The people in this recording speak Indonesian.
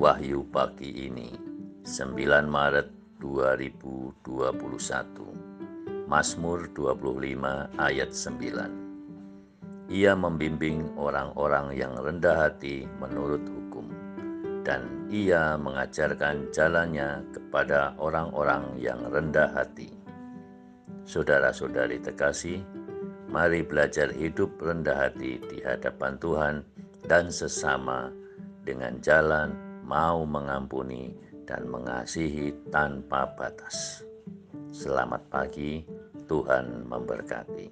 Wahyu pagi ini 9 Maret 2021 Mazmur 25 ayat 9 Ia membimbing orang-orang yang rendah hati menurut hukum dan ia mengajarkan jalannya kepada orang-orang yang rendah hati. Saudara-saudari terkasih, mari belajar hidup rendah hati di hadapan Tuhan dan sesama dengan jalan mau mengampuni dan mengasihi tanpa batas. Selamat pagi, Tuhan memberkati.